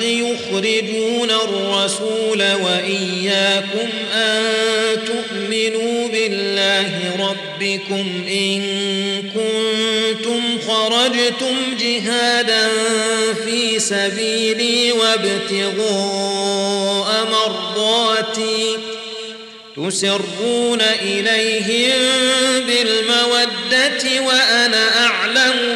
يخرجون الرسول وإياكم أن تؤمنوا بالله ربكم إن كنتم خرجتم جهادا في سبيلي وابتغاء مرضاتي تسرون إليهم بالمودة وأنا أعلم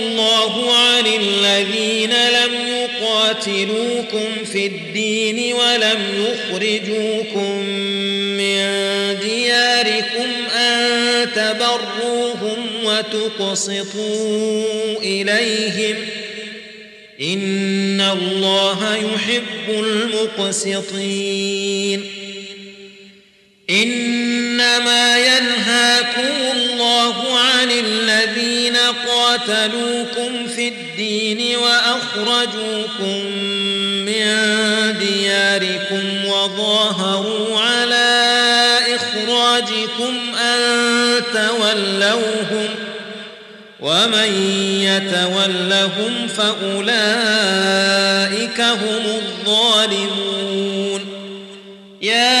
الله عن الذين لم يقاتلوكم في الدين ولم يخرجوكم من دياركم أن تبروهم وتقسطوا إليهم إن الله يحب المقسطين إنما ينهاكم قاتلوكم في الدين وأخرجوكم من دياركم وظاهروا على إخراجكم أن تولوهم ومن يتولهم فأولئك هم الظالمون. يا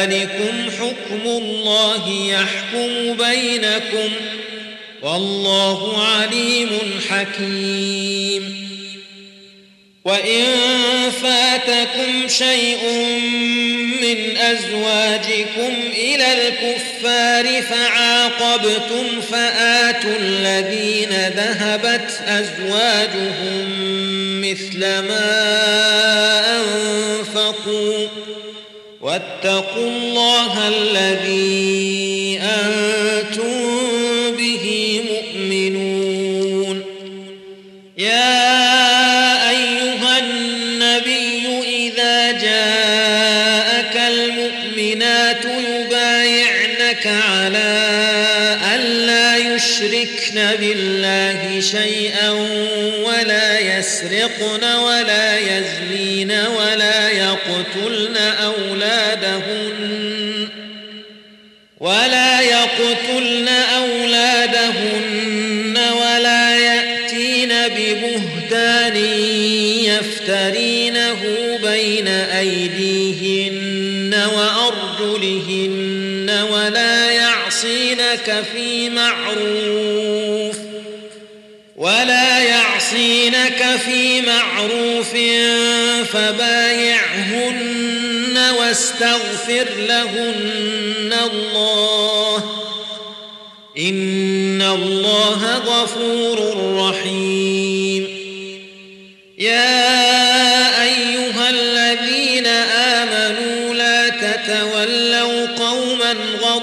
ذلكم حكم الله يحكم بينكم والله عليم حكيم. وإن فاتكم شيء من أزواجكم إلى الكفار فعاقبتم فآتوا الذين ذهبت أزواجهم مثل ما أنفقوا واتقوا الله الذي أنتم به مؤمنون. يا أيها النبي إذا جاءك المؤمنات يبايعنك على ألا يشركن بالله شيئا ولا يسرقن ولا يزنين ولا يقتلن ولا يقتلن أولادهن ولا يأتين ببهتان يفترينه بين أيديهن وأرجلهن ولا يعصينك في معروف ولا يعصينك في معروف فبايعهن واستغفر لهن الله. إن الله غفور رحيم.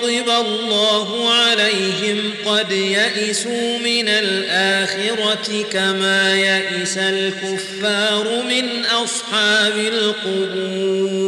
غضب الله عليهم قد يئسوا من الآخرة كما يئس الكفار من أصحاب القبور.